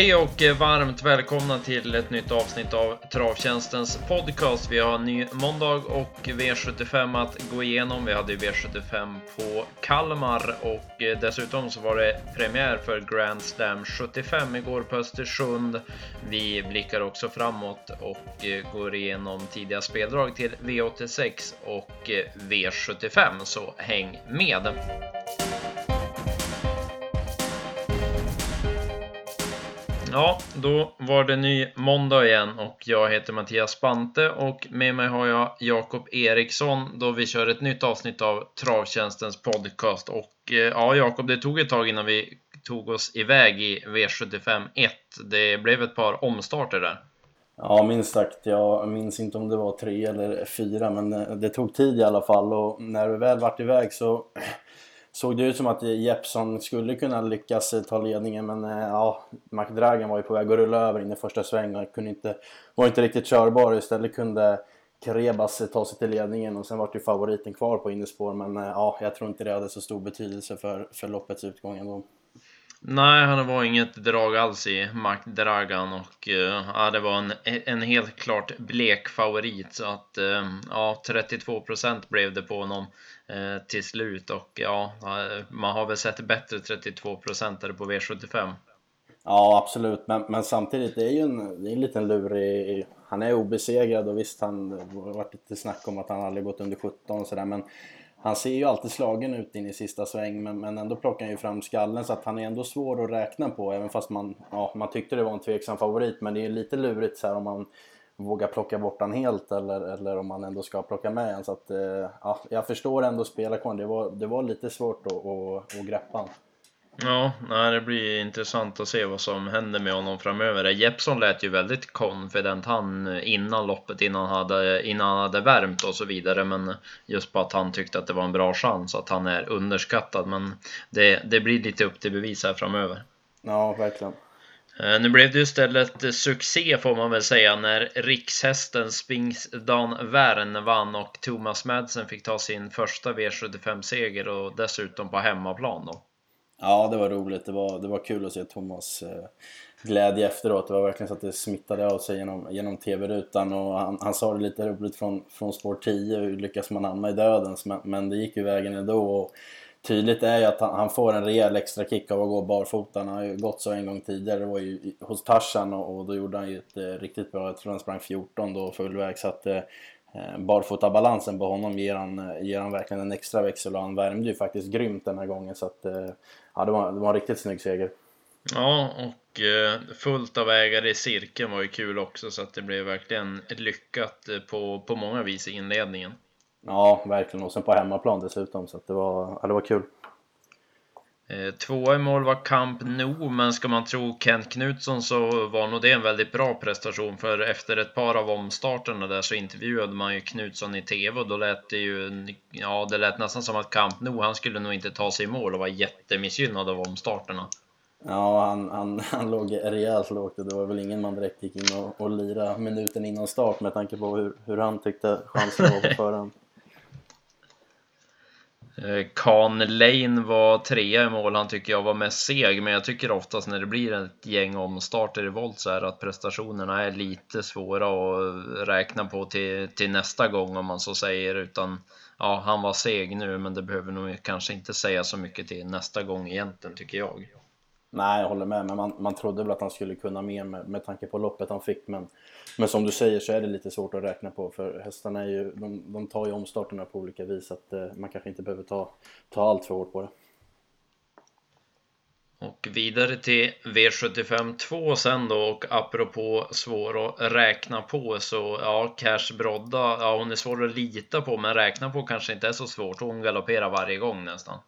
Hej och varmt välkomna till ett nytt avsnitt av Travtjänstens podcast. Vi har en ny måndag och V75 att gå igenom. Vi hade V75 på Kalmar och dessutom så var det premiär för Grand Slam 75 igår på Östersund. Vi blickar också framåt och går igenom tidiga speldrag till V86 och V75, så häng med! Ja, då var det ny måndag igen och jag heter Mattias Spante och med mig har jag Jakob Eriksson då vi kör ett nytt avsnitt av Travtjänstens podcast. Och eh, ja, Jakob, det tog ett tag innan vi tog oss iväg i V75 1. Det blev ett par omstarter där. Ja, minst sagt. Jag minns inte om det var tre eller fyra, men eh, det tog tid i alla fall och när vi väl vart iväg så såg det ut som att Jeppson skulle kunna lyckas ta ledningen men eh, ja, McDragan var ju på väg att rulla över in i första sväng och kunde inte, var inte riktigt körbar. Istället kunde Krebas ta sig till ledningen och sen var ju favoriten kvar på innerspår men eh, ja, jag tror inte det hade så stor betydelse för, för loppets utgång ändå. Nej, han var inget drag alls i McDragan och eh, ja, det var en, en helt klart blek favorit så att eh, ja, 32 blev det på honom eh, till slut och ja, man har väl sett bättre 32 procentare på V75. Ja, absolut, men, men samtidigt det är ju en, det är en liten lurig... Han är obesegrad och visst, han det har varit lite snack om att han aldrig gått under 17 och sådär, men han ser ju alltid slagen ut in i sista sväng men, men ändå plockar han ju fram skallen så att han är ändå svår att räkna på även fast man, ja, man tyckte det var en tveksam favorit men det är ju lite lurigt så här om man vågar plocka bort han helt eller, eller om man ändå ska plocka med en så att eh, ja, jag förstår ändå spelarkåren, det var, det var lite svårt att, att, att greppa honom. Ja, nej, det blir intressant att se vad som händer med honom framöver. Jeppson lät ju väldigt confident han innan loppet, innan han hade, innan han hade värmt och så vidare. Men just på att han tyckte att det var en bra chans, att han är underskattad. Men det, det blir lite upp till bevis här framöver. Ja, verkligen. Eh, nu blev det istället succé får man väl säga när rikshästen Spingsdan Värn vann och Thomas Madsen fick ta sin första V75-seger och dessutom på hemmaplan då. Ja, det var roligt. Det var, det var kul att se Thomas eh, glädje efteråt. Det var verkligen så att det smittade av sig genom, genom TV-rutan. Och han, han sa det lite roligt från, från spår 10, hur lyckas man hamna i dödens? Men, men det gick ju vägen ändå. Och tydligt är ju att han, han, får en rejäl extra kick av att gå barfota. Han har ju gått så en gång tidigare. Det var ju hos Tarzan och, och då gjorde han ju ett eh, riktigt bra, jag tror han sprang 14 då fullväg. Så att, eh, Eh, barfotabalansen på honom ger han, eh, ger han verkligen en extra växel och han värmde ju faktiskt grymt den här gången så att eh, ja, det var, det var en riktigt snygg seger. Ja, och fullt av ägare i cirkeln var ju kul också så att det blev verkligen lyckat på, på många vis i inledningen. Ja, verkligen och sen på hemmaplan dessutom så att det var, ja, det var kul. Eh, tvåa i mål var Camp Nou, men ska man tro Kent Knutsson så var nog det en väldigt bra prestation för efter ett par av omstarterna där så intervjuade man ju Knutsson i TV och då lät det ju, ja det lät nästan som att Camp Nou, han skulle nog inte ta sig i mål och var jättemissgynnad av omstarterna. Ja, han, han, han låg rejält lågt och det var väl ingen man direkt gick in och, och lira minuten innan start med tanke på hur, hur han tyckte chansen var på förhand. Eh, kan Lane var trea i mål, han tycker jag var mest seg, men jag tycker oftast när det blir ett gäng omstarter i volt så är att prestationerna är lite svåra att räkna på till, till nästa gång om man så säger, utan ja, han var seg nu, men det behöver nog kanske inte säga så mycket till nästa gång egentligen, tycker jag. Nej, jag håller med, men man, man trodde väl att han skulle kunna mer med, med tanke på loppet han fick, men, men som du säger så är det lite svårt att räkna på för hästarna är ju, de, de tar ju omstarterna på olika vis så att eh, man kanske inte behöver ta, ta allt för hårt på det. Och vidare till V75 2 sen då och apropå svår att räkna på så ja, Cash Brodda, ja hon är svår att lita på men räkna på kanske inte är så svårt. Hon galopperar varje gång nästan.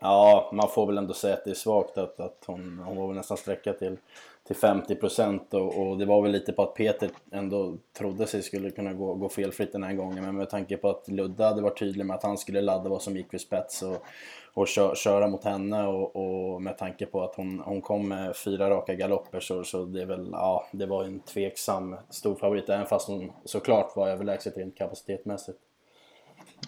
Ja, man får väl ändå säga att det är svagt att, att hon, hon var väl nästan sträcka till, till 50% och, och det var väl lite på att Peter ändå trodde sig skulle kunna gå, gå felfritt den här gången men med tanke på att Ludde hade varit tydlig med att han skulle ladda vad som gick vid spets och, och kö, köra mot henne och, och, med tanke på att hon, hon kom med fyra raka galopper så, så det är väl, ja, det var en tveksam stor favorit även fast hon såklart var överlägset rent kapacitetmässigt.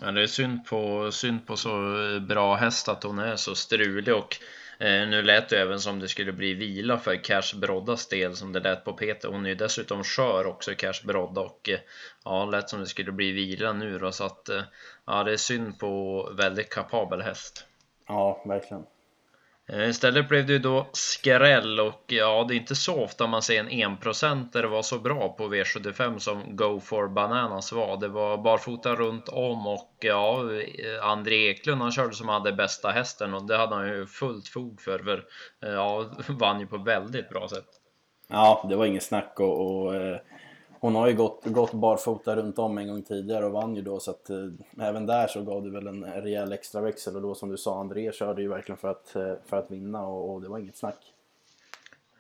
Ja, det är synd på, synd på så eh, bra häst att hon är så strulig och Eh, nu lät det även som det skulle bli vila för Cash Broddas del som det lät på Peter. Hon är ju dessutom skör också Cash Brodda och eh, ja, lät som det skulle bli vila nu då så att eh, ja, det är synd på väldigt kapabel häst. Ja, verkligen. Eh, istället blev det ju då skräll och ja, det är inte så ofta man ser en enprocentare vara så bra på V75 som Go for Bananas var. Det var barfota runt om och ja, eh, André Eklund han körde som hade bästa hästen och det hade han ju fullt fog för, för eh, ja, vann ju på väldigt bra sätt. Ja, det var inget snack och, och eh, hon har ju gått, gått barfota runt om en gång tidigare och vann ju då så att eh, även där så gav det väl en rejäl extra växel och då som du sa, André körde ju verkligen för att, eh, för att vinna och, och det var inget snack.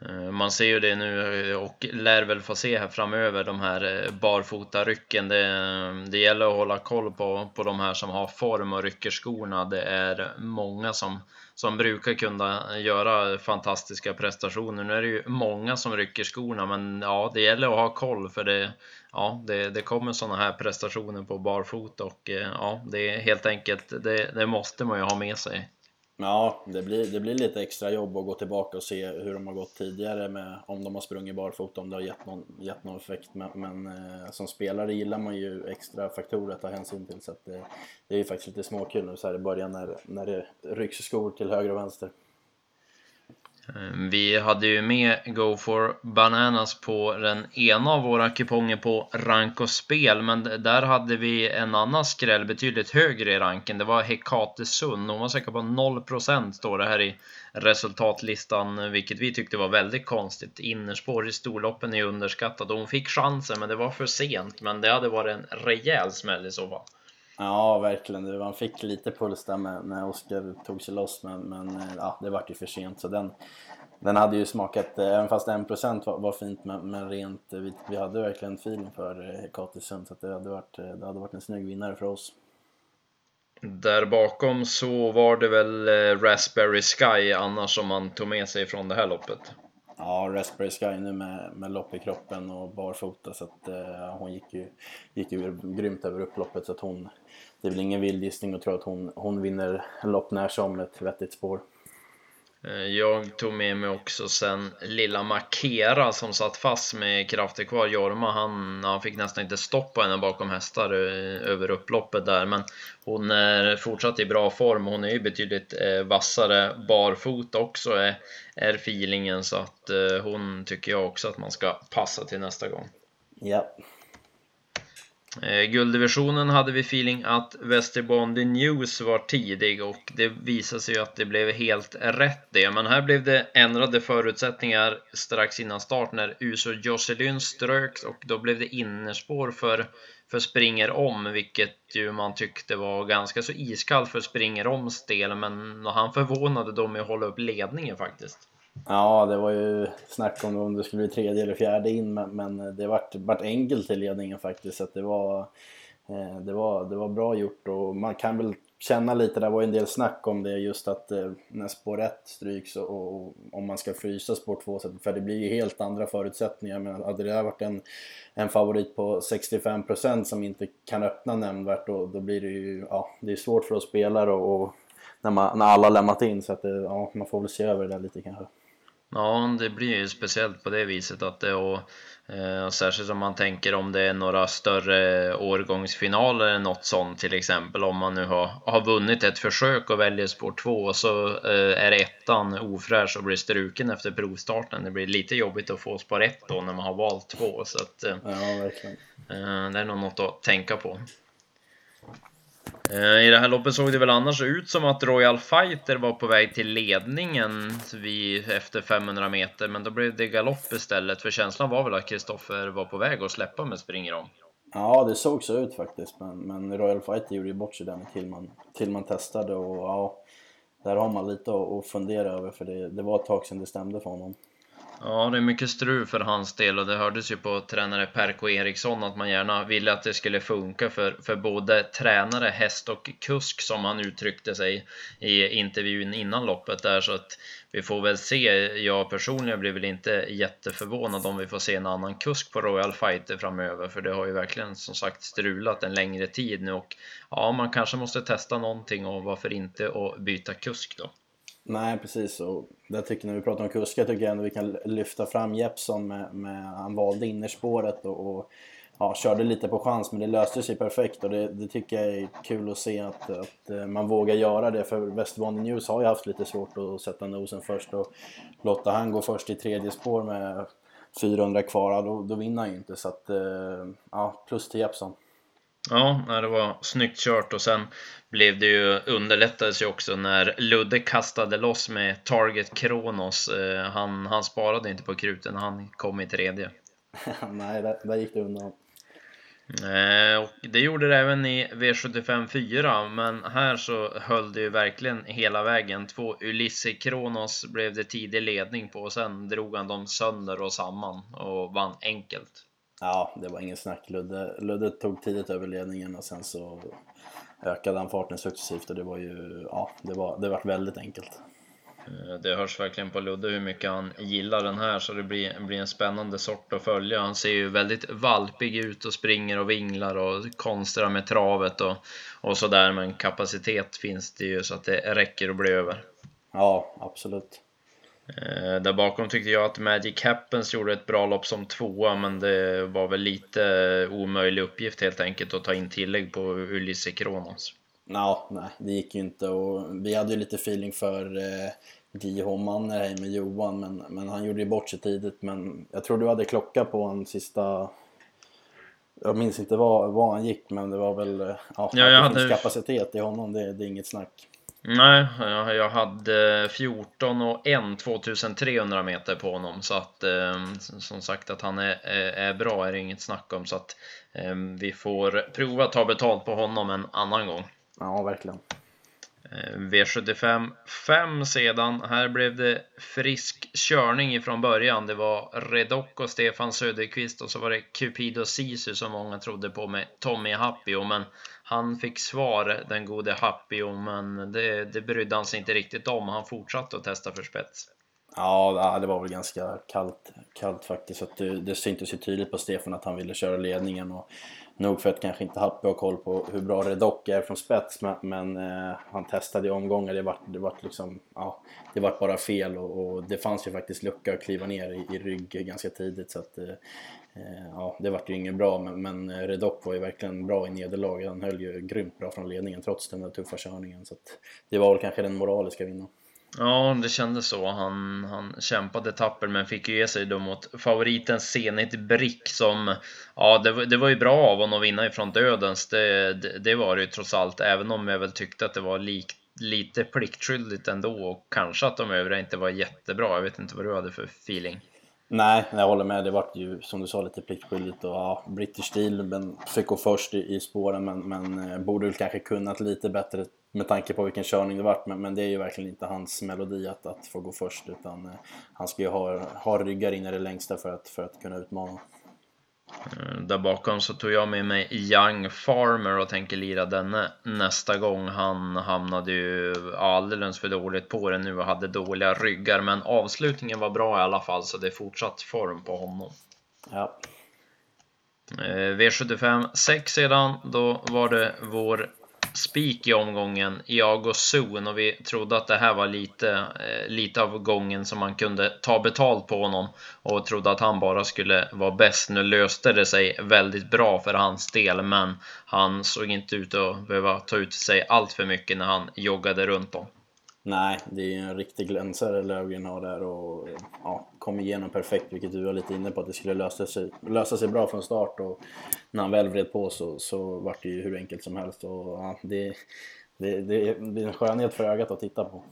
Eh, man ser ju det nu eh, och lär väl få se här framöver de här barfota-rycken. Det, det gäller att hålla koll på, på de här som har form och rycker skorna. Det är många som som brukar kunna göra fantastiska prestationer. Nu är det ju många som rycker skorna, men ja, det gäller att ha koll för det. Ja, det, det kommer sådana här prestationer på barfot och eh, ja, det är helt enkelt. Det, det måste man ju ha med sig. Ja, det blir, det blir lite extra jobb att gå tillbaka och se hur de har gått tidigare med om de har sprungit barfota, om det har gett någon, gett någon effekt. Men, men eh, som spelare gillar man ju extra faktorer att ta hänsyn till så att det, det är ju faktiskt lite småkul nu så här i början när, när det rycks skor till höger och vänster. Ehm, vi hade ju med Go for Bananas på den ena av våra kuponger på rank och spel, men där hade vi en annan skräll betydligt högre i ranken. Det var Hekate Sund. Hon var säker på 0% står det här i resultatlistan, vilket vi tyckte var väldigt konstigt. Innerspår i storloppen är underskattat och hon fick chansen, men det var för sent. Men det hade varit en rejäl smäll i så fall. Ja, verkligen. Man fick lite puls där med, när Oskar tog sig loss, men, men eh, ja, det vart ju för sent. Så den, den hade ju smakat, eh, även fast 1% var, var fint, men, men rent, eh, vi, vi hade verkligen feeling för Katisund, så det, hade varit, det hade varit en snygg vinnare för oss. Där bakom så var det väl Raspberry Sky annars som man tog med sig från det här loppet. Ja, Raspberry Sky nu med, med lopp i kroppen och barfota så att eh, hon gick ju, gick ju grymt över upploppet så att hon det är väl ingen vild gissning att tro att hon, hon vinner lopp när som ett vettigt spår. Eh, jag tog med mig också sen lilla Makera som satt fast med krafter kvar. Jorma han, han fick nästan inte stopp på henne bakom hästar eh, över upploppet där. Men hon är fortsatt i bra form. Hon är ju betydligt eh, vassare barfota också är, är feelingen. Så att hon tycker jag också att man ska passa till nästa gång. Ja. Eh, gulddivisionen hade vi feeling att Västerbondi News var tidig och det visade sig ju att det blev helt rätt det. Men här blev det ändrade förutsättningar strax innan start när Uso Josselyn ströks och då blev det innerspår för, för Springer om, vilket ju man tyckte var ganska så iskallt för Springer oms del. Men han förvånade dem med att hålla upp ledningen faktiskt. Ja, det var ju snack om om det skulle bli tredje eller fjärde in, men, men det vart, vart enkelt till ledningen faktiskt. Så det, var, eh, det, var, det var bra gjort och man kan väl känna lite, det var ju en del snack om det just att eh, när spår 1 stryks och, och, om man ska frysa spår 2, för det blir ju helt andra förutsättningar. Men hade det där varit en, en favorit på 65% som inte kan öppna nämnvärt då, då blir det ju, ja, det är svårt för oss spelare och, och när, man, när alla lämnat in så att det, ja, man får väl se över det där lite kanske. Ja, det blir ju speciellt på det viset att det och, eh, särskilt om man tänker om det är några större årgångsfinaler eller något sånt till exempel om man nu har, har vunnit ett försök och väljer spår 2 och så eh, är ettan ofräsch och blir struken efter provstarten. Det blir lite jobbigt att få spår 1 då när man har valt 2 så att eh, ja, verkligen. Eh, det är nog något att tänka på. Eh, I det här loppet såg det väl annars ut som att Royal Fighter var på väg till ledningen vid, efter 500 meter, men då blev det galopp istället. För känslan var väl att Kristoffer var på väg att släppa med springer om. Ja, det såg så ut faktiskt, men, men Royal Fighter gjorde ju bort sig där till man, till man testade och ja, där har man lite att fundera över för det, det var ett tag sedan det stämde för honom. Ja, det är mycket strul för hans del och det hördes ju på tränare Perko Eriksson att man gärna ville att det skulle funka för, för både tränare, häst och kusk som han uttryckte sig i intervjun innan loppet där så att vi får väl se. Jag personligen blir väl inte jätteförvånad om vi får se en annan kusk på Royal Fighter framöver för det har ju verkligen som sagt strulat en längre tid nu och ja, man kanske måste testa någonting och varför inte och byta kusk då. Nej, precis. Och där tycker när vi pratar om kuskar tycker jag ändå vi kan lyfta fram Jeppson med, med han valde innerspåret och, och ja, körde lite på chans men det löste sig perfekt och det, det tycker jag är kul att se att, att eh, man vågar göra det för Västerbotten News har ju haft lite svårt att sätta nosen först och låta han gå först i tredje spår med 400 kvar, då, då vinner han ju inte så att eh, ja, plus till Jeppson. Ja, det var snyggt kört och sen blev det ju underlättades ju också när Ludde kastade loss med Target Kronos. Eh, han, han sparade inte på kruten, han kom i tredje. Nej, där, där gick det undan. Eh, och det gjorde det även i V75 4, men här så höll det ju verkligen hela vägen. Två Ulysses Kronos blev det tidig ledning på och sen drog han dem sönder och samman och vann enkelt. Ja, det var ingen snack. Ludde, Ludde tog tidigt över ledningen och sen så ökade han farten successivt och det var ju, ja, det var, det var väldigt enkelt. Eh, det hörs verkligen på Ludde hur mycket han gillar den här så det blir, blir en spännande sort att följa. Han ser ju väldigt valpig ut och springer och vinglar och konstrar med travet och, och sådär men kapacitet finns det ju så att det räcker att bli över. Ja, absolut. Eh, där bakom tyckte jag att Magic Happens gjorde ett bra lopp som tvåa men det var väl lite omöjlig uppgift helt enkelt att ta in tillägg på Ulysses Kronos. Ja, nej, det gick ju inte och vi hade ju lite feeling för eh, JH Mannerheim med Johan men, men han gjorde ju bort sig tidigt men jag tror du hade klocka på en sista jag minns inte vad, vad han gick men det var väl, eh, ja, ja jag hade... kapacitet i honom, det, det är inget snack. Nej, jag hade 14 och 1 2300 meter på honom så att eh, som sagt att han är, är bra är det inget snack om så att eh, vi får prova att ta betalt på honom en annan gång. Ja, verkligen. Eh, V75 5 sedan. Här blev det frisk körning ifrån början. Det var Redock och Stefan Söderqvist och så var det Cupido Sisu som många trodde på med Tommy Happio. Men han fick svar, den gode Happio, men det, det brydde han sig inte riktigt om. Han fortsatte att testa för spets. Ja, det var väl ganska kallt, kallt faktiskt. Att det, det syntes ju tydligt på Stefan att han ville köra ledningen. Och nog för att kanske inte Happy har koll på hur bra Redock är från spets, men, men eh, han testade i omgångar. Det vart, det vart liksom, ja, det vart bara fel och, och, det fanns ju faktiskt lucka att kliva ner i, i rygg ganska tidigt. Så att, eh, eh ja, det vart ju inget bra, men, men eh, Redock var ju verkligen bra i nederlag. Han höll ju grymt bra från ledningen trots den där tuffa körningen. Så att, det var väl kanske den moraliska vinnaren. Ja, det kändes så. Han, han kämpade tapper men fick ju ge sig då mot favoriten Zenit Brick som... Ja, det, det var ju bra av honom att vinna ifrån dödens. Det, det, det, var det ju trots allt, även om jag väl tyckte att det var lik, lite pliktskyldigt ändå och kanske att de övriga inte var jättebra. Jag vet inte vad du hade för feeling. Nej, jag håller med. Det vart ju som du sa lite pliktskyldigt och ja, British Steel men fick gå först i, i spåren men, men eh, borde väl kanske kunnat lite bättre med tanke på vilken körning det vart. Men, men det är ju verkligen inte hans melodi att, att få gå först utan eh, han ska ju ha, ha ryggar in i det längsta för att, för att kunna utmana. Eh, där bakom så tog jag med mig Young Farmer och tänker lira denne nästa gång. Han hamnade ju alldeles för dåligt på det nu och hade dåliga ryggar. Men avslutningen var bra i alla fall så det är fortsatt form på honom. Ja. Eh, V75 6 sedan, då var det vår spik i omgången, Iago Zon och vi trodde att det här var lite, eh, lite av gången som man kunde ta betalt på honom och trodde att han bara skulle vara bäst. Nu löste det sig väldigt bra för hans del, men han såg inte ut att behöva ta ut sig allt för mycket när han joggade runt om. Nej, det är ju en riktig glänsare Löfgren har där och ja, kom igenom perfekt, vilket du var lite inne på att det skulle lösa sig, lösa sig bra från start och när han väl vred på så, så var det ju hur enkelt som helst och ja, det, det, det, det är en skönhet för ögat att titta på.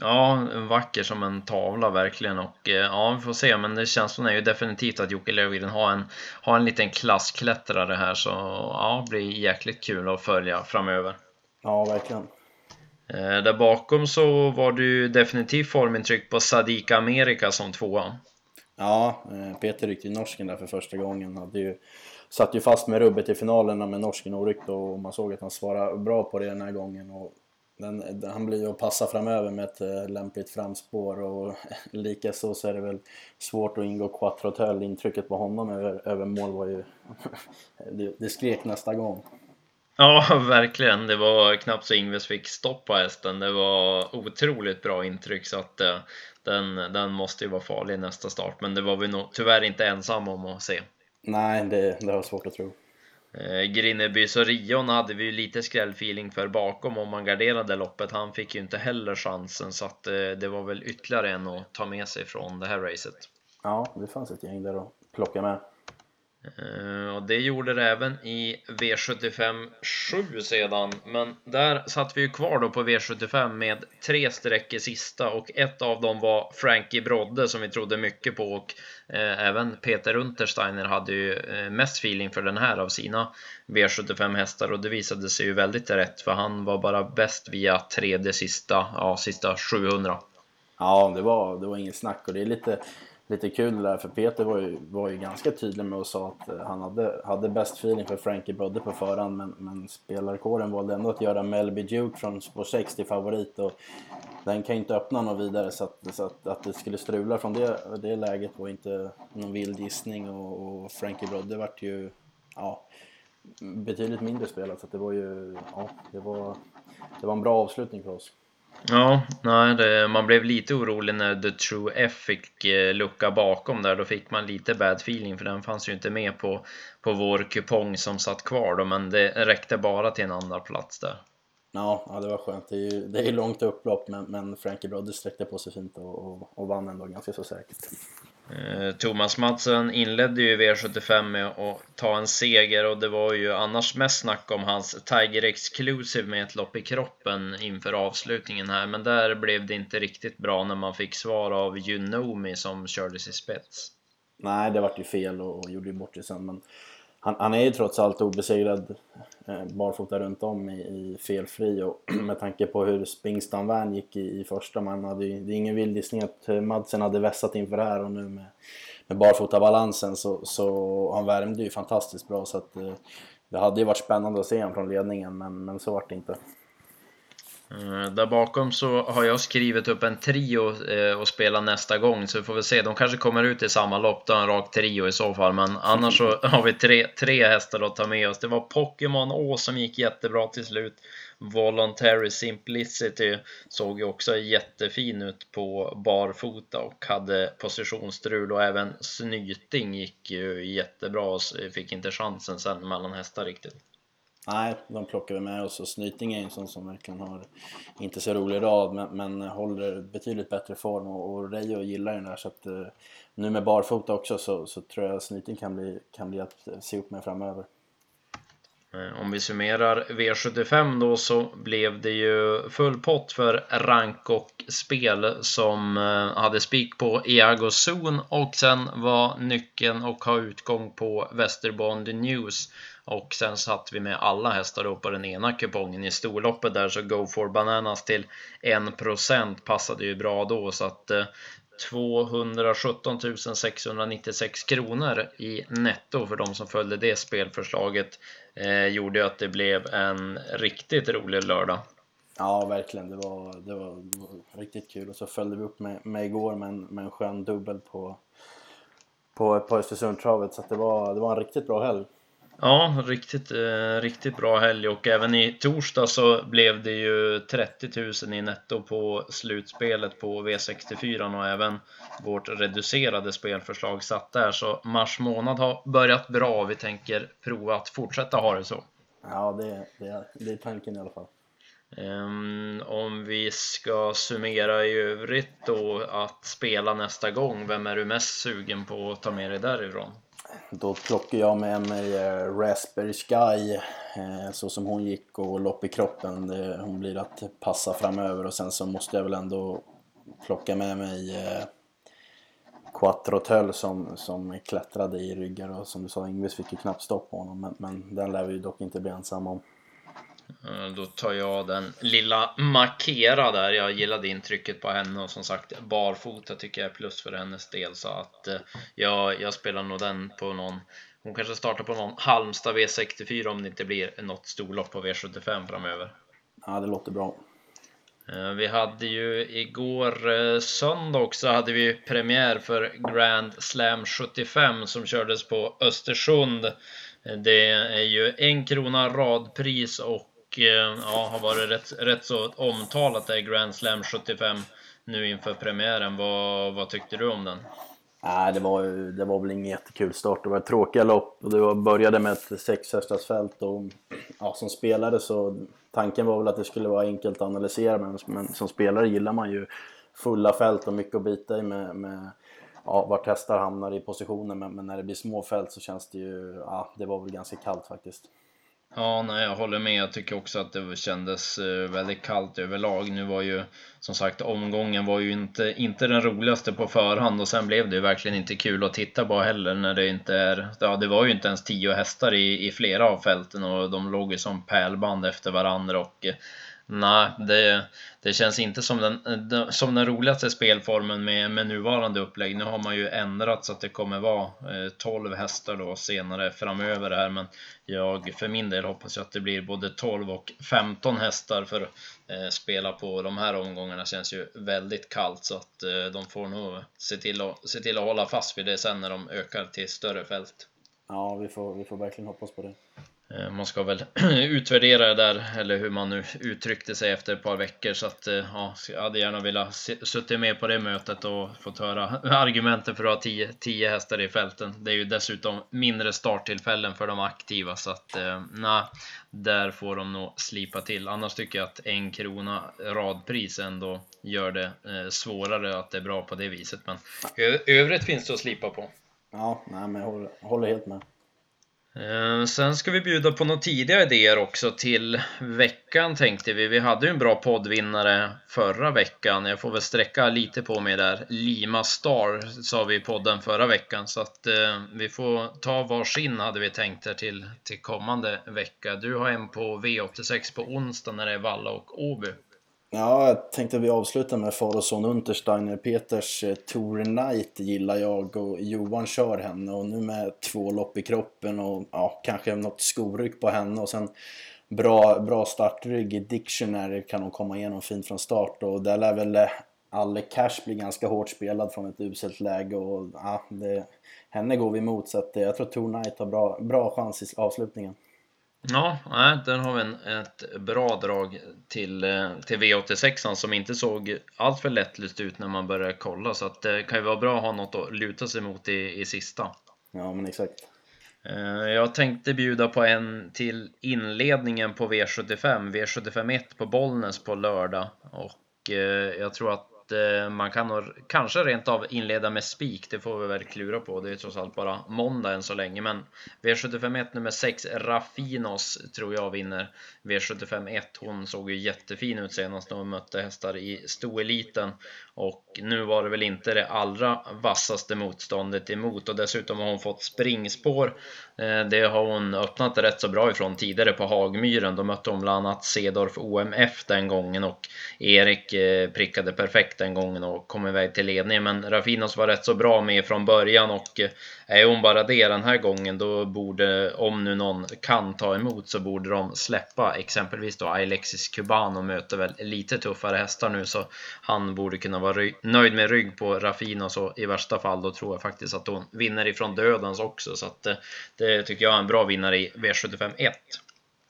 Ja, vacker som en tavla verkligen och eh, ja, vi får se, men det känslan är ju definitivt att Jocke Löfgren har en, har en liten klassklättrare här så ja, det blir jäkligt kul att följa framöver. Ja, verkligen. Eh, där bakom så var det ju definitivt formintryck på Sadika Amerika som tvåa. Ja, eh, Peter ryckte i norsken där för första gången. Hade ju, satt ju fast med rubbet i finalerna med norsken oryckt och man såg att han svarade bra på det den här gången. Och den, han blir ju att passa framöver med ett eh, lämpligt framspår och likaså så är det väl svårt att ingå quattrotöl. Intrycket på honom över, över mål var ju... det, det skrek nästa gång. Ja, verkligen. Det var knappt så Ingves fick stopp på hästen. Det var otroligt bra intryck så att eh, den, den måste ju vara farlig i nästa start. Men det var vi nog tyvärr inte ensamma om att se. Nej, det, det har svårt att tro. Eh, Grinnebys och Rion hade vi ju lite skrällfeeling för bakom om man garderade loppet. Han fick ju inte heller chansen så att eh, det var väl ytterligare en att ta med sig från det här racet. Ja, det fanns ett gäng där att plocka med. Eh, och det gjorde det även i V75 7 sedan, men där satt vi ju kvar då på V75 med tre streck i sista och ett av dem var Frankie Brodde som vi trodde mycket på och eh, även Peter Untersteiner hade ju eh, mest feeling för den här av sina V75 hästar och det visade sig ju väldigt rätt för han var bara bäst via tredje sista, ja sista 700. Ja, det var, det var inget snack och det är lite lite kul där för Peter var ju, var ju ganska tydlig med och sa att eh, han hade, hade bäst feeling för Frankie Brodde på förhand men, men spelarkåren valde ändå att göra Melby Duke från spår 6 till favorit och den kan ju inte öppna något vidare så att, så att, att det skulle strula från det, det läget var inte någon vild gissning och, och Frankie Brodde vart ju ja, betydligt mindre spelat så att det var ju ja, det var, det var en bra avslutning för oss. Ja, nej, det, man blev lite orolig när The True F fick eh, lucka bakom där. Då fick man lite bad feeling för den fanns ju inte med på, på vår kupong som satt kvar då, men det räckte bara till en andra plats där. Ja, ja det var skönt. Det är ju det är långt upplopp, men, men Frankie Brodde sträckte på sig fint och, och, och vann ändå ganska så säkert. Eh, Thomas Madsen inledde ju V75 med att ta en seger och det var ju annars mest snack om hans Tiger Exclusive med ett lopp i kroppen inför avslutningen här men där blev det inte riktigt bra när man fick svar av Junomi som kördes i spets. Nej, det vart ju fel och, och gjorde ju bort sig sen men han, han, är ju trots allt obesegrad Eh, barfota runt om i, i felfri och med tanke på hur Spingstam Van gick i, i första, man hade ju, det är ingen vild gissning att eh, Madsen hade vässat inför det här och nu med, med barfotabalansen så, så han värmde ju fantastiskt bra så att eh, det hade ju varit spännande att se honom från ledningen men, men så vart det inte. Eh, där bakom så har jag skrivit upp en trio eh, och spela nästa gång så vi får väl se. De kanske kommer ut i samma lopp, då en rak trio i så fall. Men annars så har vi tre, tre hästar att ta med oss. Det var Pokémon Å som gick jättebra till slut. Voluntary Simplicity såg ju också jättefin ut på barfota och hade positionsstrul och även Snyting gick ju jättebra och fick inte chansen sen mellan hästar riktigt. Nej, de plockar vi med oss och Snyting är en sån som verkligen har inte så rolig rad men, men håller betydligt bättre form och, och Reijo gillar den där så att eh, nu med barfota också så, så tror jag Snyting kan bli, kan bli att se upp med framöver. Eh, om vi summerar V75 då så blev det ju full pott för rank och spel som eh, hade spik på Iago Zon och sen var nyckeln och ha utgång på Västerbond News. Och sen satt vi med alla hästar då på den ena kupongen i storloppet där så Go for Bananas till 1% passade ju bra då. Så att eh, 217 696 kronor i netto för de som följde det spelförslaget eh, gjorde att det blev en riktigt rolig lördag. Ja, verkligen. Det var, det var riktigt kul. Och så följde vi upp med, med igår med en, med en skön dubbel på, på, på Östersundstravet. Så det, var, det var en riktigt bra helg. Ja, riktigt, eh, riktigt bra helg och även i torsdag så blev det ju 30 000 i netto på slutspelet på V64 och även vårt reducerade spelförslag satt där så mars månad har börjat bra. Vi tänker prova att fortsätta ha det så. Ja, det, det, det är tanken i alla fall. Um, om vi ska summera i övrigt då att spela nästa gång, vem är du mest sugen på att ta med dig därifrån? Då plockar jag med mig eh, Raspberry Sky eh, så som hon gick och lopp i kroppen. Hon blir att passa framöver och sen så måste jag väl ändå plocka med mig eh, Quattro Töll som, som klättrade i ryggar och som du sa Ingves fick ju knappt stopp på honom men, men den lär vi dock inte bli ensamma om. Eh, då tar jag den lilla Makera där. Jag gillade intrycket på henne och som sagt barfota tycker jag är plus för hennes del så att eh, jag, jag spelar nog den på någon hon kanske startar på någon Halmstad V64 om det inte blir något storlopp på V75 framöver. Ja, det låter bra. Eh, vi hade ju igår söndag också hade vi premiär för Grand Slam 75 som kördes på Östersund Det är ju en krona radpris och Eh, ja, har varit rätt, rätt så omtalat i Grand Slam 75 nu inför premiären. Vad, vad tyckte du om den? Nej, det var, det var väl ingen jättekul start. Det var ett tråkiga lopp och det var, började med ett sexhästarsfält och ja, som spelare så tanken var väl att det skulle vara enkelt att analysera men, men som spelare gillar man ju fulla fält och mycket att bita i med, med ja, vart hästar hamnar i positionen men, men, när det blir små fält så känns det ju, ja det var väl ganska kallt faktiskt. Ja, nej, jag håller med. Jag tycker också att det kändes eh, väldigt kallt överlag. Nu var ju som sagt omgången var ju inte, inte den roligaste på förhand och sen blev det ju verkligen inte kul att titta på heller när det inte är. Ja, det var ju inte ens tio hästar i, i flera av fälten och de låg ju som pärlband efter varandra och eh, Nej, det, det känns inte som den, som den roligaste spelformen med, med nuvarande upplägg. Nu har man ju ändrat så att det kommer vara eh, 12 hästar då senare framöver här, men jag för min del hoppas att det blir både 12 och 15 hästar för att spela på de här omgångarna känns ju väldigt kallt så att eh, de får nog se till, att, se till att hålla fast vid det sen när de ökar till större fält. Ja, vi får, vi får verkligen hoppas på det. Eh, man ska väl utvärdera det där, eller hur man nu uttryckte sig efter ett par veckor. Så att, eh, ja, jag hade gärna velat suttit med på det mötet och fått höra argumenten för att ha 10, 10 hästar i fälten. Det är ju dessutom mindre starttillfällen för de aktiva, så att eh, nej, där får de nog slipa till. Annars tycker jag att en krona radpris ändå gör det svårare att det är bra på det viset. Men övrigt finns det att slipa på. Ja, nej, men jag håller, håller helt med. Eh, sen ska vi bjuda på några tidiga idéer också till veckan tänkte vi. Vi hade ju en bra poddvinnare förra veckan. Jag får väl sträcka lite på mig där. Lima Star sa vi i podden förra veckan så att eh, vi får ta varsin hade vi tänkt här till, till kommande vecka. Du har en på V86 på onsdag när det är Valla och Åby. Ja, jag tänkte att vi avslutar med far och son Untersteiner. Peters eh, Tour Night gillar jag och Johan kör henne och nu med två lopp i kroppen och ja, kanske något skoryck på henne och sen bra, bra startrygg i Dictionary kan hon komma igenom fint från start och där lär väl eh, Alle Cash bli ganska hårt spelad från ett uselt läge och ja, det, henne går vi emot så att eh, jag tror Tour Night har bra, bra chans i avslutningen. Ja, nej, där har vi en, ett bra drag till, eh, till V86 som inte såg alltför lättlyst ut när man började kolla så att det kan ju vara bra att ha något att luta sig mot i, i sista. Ja, men exakt. Eh, jag tänkte bjuda på en till inledningen på V75, V75 1 på Bollnäs på lördag och eh, jag tror att Eh, man kan nog, kanske rent av inleda med spik, det får vi väl klura på. Det är trots allt bara måndag än så länge, men V751 nummer 6 Raffinos tror jag vinner. V751, hon såg ju jättefin ut senast när hon mötte hästar i stoeliten och nu var det väl inte det allra vassaste motståndet emot och dessutom har hon fått springspår. Eh, det har hon öppnat rätt så bra ifrån tidigare på Hagmyren. Då mötte hon bland annat Cedorf OMF den gången och Erik eh, prickade perfekt den gången och kom iväg till ledningen. Men Rafinos var rätt så bra med från början och eh, är hon bara det den här gången då borde, om nu någon kan ta emot, så borde de släppa exempelvis då Alexis Cubano möter väl lite tuffare hästar nu så han borde kunna vara nöjd med rygg på Rafina så i värsta fall då tror jag faktiskt att hon vinner ifrån dödens också så att eh, det tycker jag är en bra vinnare i V75 1.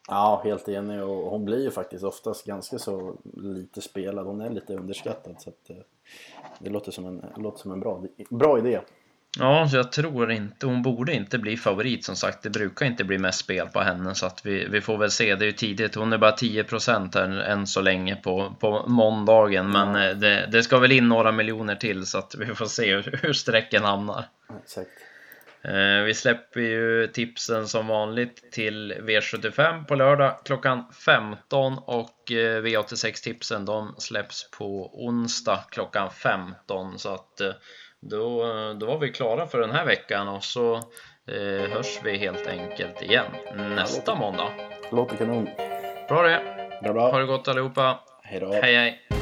Ja, helt enig och hon blir ju faktiskt oftast ganska så lite spelad. Hon är lite underskattad så att eh, det låter som en, låter som en bra, bra idé. Ja, jag tror inte, hon borde inte bli favorit som sagt. Det brukar inte bli mest spel på henne så att vi, vi får väl se. Det är ju tidigt, hon är bara 10% här än så länge på, på måndagen. Men. Eh, det, det, ska väl in några miljoner till så att vi får se hur, hur sträcken hamnar. Exakt. Eh, vi släpper ju tipsen som vanligt till V75 på lördag klockan 15 och eh, V86 tipsen de släpps på onsdag klockan 15 så att då, då var vi klara för den här veckan och så eh, hörs vi helt enkelt igen nästa måndag. Låter kanon. Bra det. Bra, bra. Ha det gott allihopa. Hej då. Hej hej.